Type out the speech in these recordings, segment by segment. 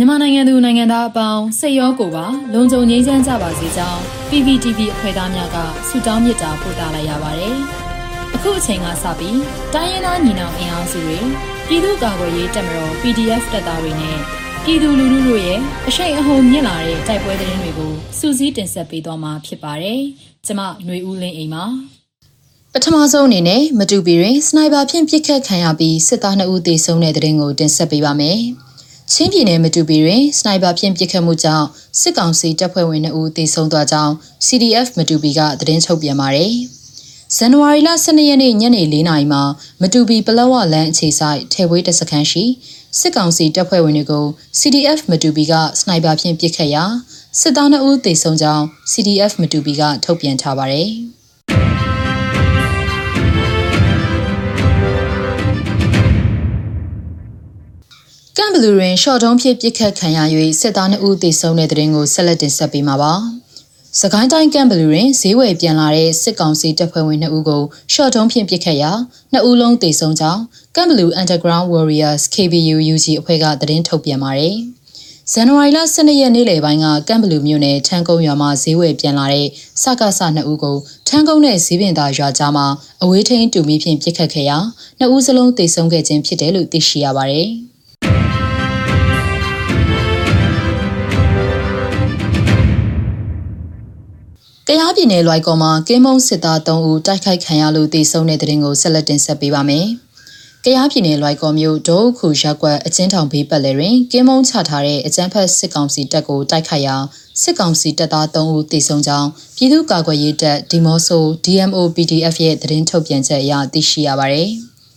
မြန်မာနိုင်ငံသူနိုင်ငံသားအပေါင်းစိတ်ရောကိုယ်ပါလုံခြုံငြိမ်းချမ်းကြပါစေကြောင်း PPTV အဖွဲ့သားများကဆုတောင်းမေတ္တာပို့သလိုက်ရပါတယ်။အခုအချိန်ကစပြီးတိုင်းရင်းသားညီနောင်အင်အားစုတွေပြည်သူ့ကာကွယ်ရေးတပ်မတော် PDF တပ်သားတွေနဲ့ပြည်သူလူထုတို့ရဲ့အရှိန်အဟုန်မြင့်လာတဲ့တိုက်ပွဲသတင်းတွေကိုစူးစီးတင်ဆက်ပေးသွားမှာဖြစ်ပါတယ်။ကျမຫນွေဦးလင်းအိမ်ပါပထမဆုံးအနေနဲ့မတူပီတွင်စနိုက်ပါဖြင့်ပစ်ခတ်ခံရပြီးစစ်သား2ဦးသေဆုံးတဲ့တဲ့ရင်ကိုတင်ဆက်ပေးပါမယ်။ ချင်းပြည်နယ်မတူပီတွင်စနိုက်ပါဖြင့်ပစ်ခတ်မှုကြောင့်စစ်ကောင်စီတပ်ဖွဲ့ဝင်2ဦးသေဆုံးသွားကြောင်း CDF မတူပီကသတင်းထုတ်ပြန်ပါတယ်။ဇန်နဝါရီလ12ရက်နေ့ညနေ4နာရီမှာမတူပီပလောဝလန်းအခြေဆိုင်ထဲဝေးတစခန်းရှိစစ်ကောင်စီတပ်ဖွဲ့ဝင်တွေကို CDF မတူပီကစနိုက်ပါဖြင့်ပစ်ခတ်ရာစစ်သား2ဦးသေဆုံးကြောင်း CDF မတူပီကထုတ်ပြန်ထားပါတယ်။ လူးရင်ရှော့တုံးဖြစ်ပစ်ခတ်ခံရ၍စစ်သား2ဦးသေဆုံးတဲ့တဲ့ရင်ကိုဆက်လက်တင်ဆက်ပေးမှာပါ။စကိုင်းတိုင်းကမ်ဘလူးတွင်ဈေးဝယ်ပြန်လာတဲ့စစ်ကောင်စီတပ်ဖွဲ့ဝင်2ဦးကိုရှော့တုံးဖြင့်ပစ်ခတ်ရာ2ဦးလုံးသေဆုံးကြောင်းကမ်ဘလူး Underground Warriors KBU UG အဖွဲ့ကသတင်းထုတ်ပြန်ပါတယ်။ဇန်နဝါရီလ12ရက်နေ့လယ်ပိုင်းကကမ်ဘလူးမြို့နယ်ထန်းကုန်းရွာမှာဈေးဝယ်ပြန်လာတဲ့စကားဆ2ဦးကိုထန်းကုန်းနဲ့ဈေးပင်သာရွာကြားမှာအဝေးထိန်တူမီဖြင့်ပစ်ခတ်ခဲ့ရာ2ဦးစလုံးသေဆုံးခဲ့ခြင်းဖြစ်တယ်လို့သိရှိရပါတယ်။ ကယားပြည်နယ်လွိုက်ကော်မှာကင်းမုံစစ်သား3ဦးတိုက်ခိုက်ခံရလို့တေဆုံးတဲ့တဲ့ရင်ကိုဆက်လက်တင်ဆက်ပေးပါမယ်။ကယားပြည်နယ်လွိုက်ကော်မြို့ဒိုးခုရက်ကွက်အချင်းထောင်ဘေးပတ်လည်တွင်ကင်းမုံချထားတဲ့အကြမ်းဖက်စစ်ကောင်စီတပ်ကိုတိုက်ခိုက်ရာစစ်ကောင်စီတပ်သား3ဦးတေဆုံးကြောင်းပြည်သူ့ကာကွယ်ရေးတပ်ဒီမော့ဆို DMO PDF ရဲ့သတင်းထုတ်ပြန်ချက်အရသိရှိရပါတယ်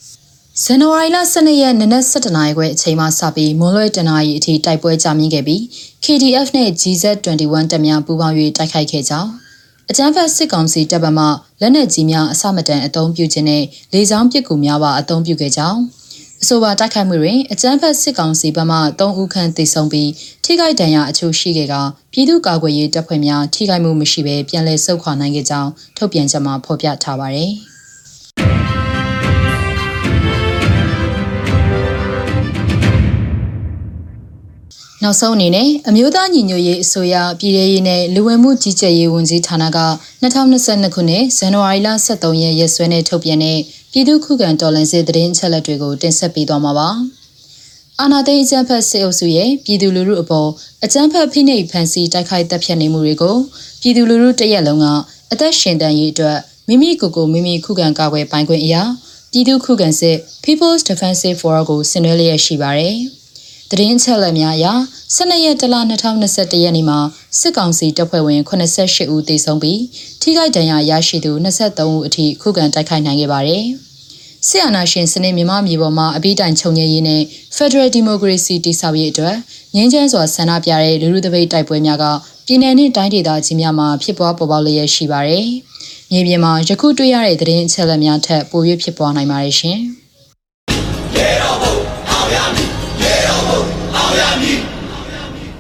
။ဇန်နဝါရီလ12ရက်နနက်7:00နာရီခွဲအချိန်မှစပြီးမွန်လွဲတနာရီအထိတိုက်ပွဲကြာမြင့်ခဲ့ပြီး KDF နဲ့ GZ21 တပ်များပူးပေါင်း၍တိုက်ခိုက်ခဲ့ကြောင်း အကြမ်းဖက်စစ်ကောင်စီတပ်ဗမာလက်နက်ကြီးများအစမတန်အုံပြုခြင်းနဲ့လေကြောင်းပစ်ကူများပါအုံပြုခဲ့ကြောင်းအဆိုပါတိုက်ခိုက်မှုတွင်အကြမ်းဖက်စစ်ကောင်စီဘက်မှ3ဦးခန့်သေဆုံးပြီးထိခိုက်ဒဏ်ရာအချို့ရှိခဲ့ကပြည်သူ့ကာကွယ်ရေးတပ်ဖွဲ့များထိခိုက်မှုမရှိဘဲပြန်လည်ဆုတ်ခွာနိုင်ခဲ့ကြောင်းထုတ်ပြန်ချက်မှာဖော်ပြထားပါတယ်။ နောက်ဆုံးအနေနဲ့အမျိုးသားညီညွတ်ရေးအစိုးရပြည်ထရေးနဲ့လူဝင်မှုကြီးကြပ်ရေးဝန်ကြီးဌာနက2022ခုနှစ်ဇန်နဝါရီလ23ရက်ရက်စွဲနဲ့ထုတ်ပြန်တဲ့ပြည်သူ့ခုခံတော်လှန်ရေးသတင်းအချက်အလက်တွေကိုတင်ဆက်ပေးသွားမှာပါ။အာနာသိန်းအကြမ်းဖက်စစ်အုပ်စုရဲ့ပြည်သူလူထုအပေါ်အကြမ်းဖက်ဖိနှိပ်ဖန်ဆီးတိုက်ခိုက်တပ်ဖြတ်နေမှုတွေကိုပြည်သူလူထုတရက်လုံးကအသက်ရှင်တန်ရေးအတွက်မိမိကိုယ်ကိုမိမိခုခံကာကွယ်ပိုင်ခွင့်အရာပြည်သူခုခံစစ် People's Defensive Forum ကိုဆင်နွှဲလျက်ရှိပါတယ်။ သတင်းချက်လက်များအရ12ရက်တလ2021ရက်နေ့မှာစစ်ကောင်စီတပ်ဖွဲ့ဝင်88ဦးသေဆုံးပြီးထိခိုက်ဒဏ်ရာရရှိသူ23ဦးအထိခုခံတိုက်ခိုက်နိုင်ခဲ့ပါတယ်။စစ်အာဏာရှင်စနစ်မြန်မာပြည်ပေါ်မှာအပိတိုင်ချုပ်ငြိမ်းရေးနဲ့ Federal Democracy တည်ဆောက်ရေးအတွက်ငြင်းချမ်းစွာဆန္ဒပြတဲ့လူလူသပိတ်တိုက်ပွဲများကပြည်내နဲ့တိုင်းဒေသကြီးများမှာဖြစ်ပွားပေါ်ပေါက်လျက်ရှိပါတယ်။မြေပြင်မှာယခုတွေ့ရတဲ့သတင်းအချက်အလက်များထက်ပို၍ဖြစ်ပွားနိုင်ပါတယ်ရှင်။ Yeah, oh, oh, oh, yeah, me. Yeah, oh, oh, oh, yeah, me.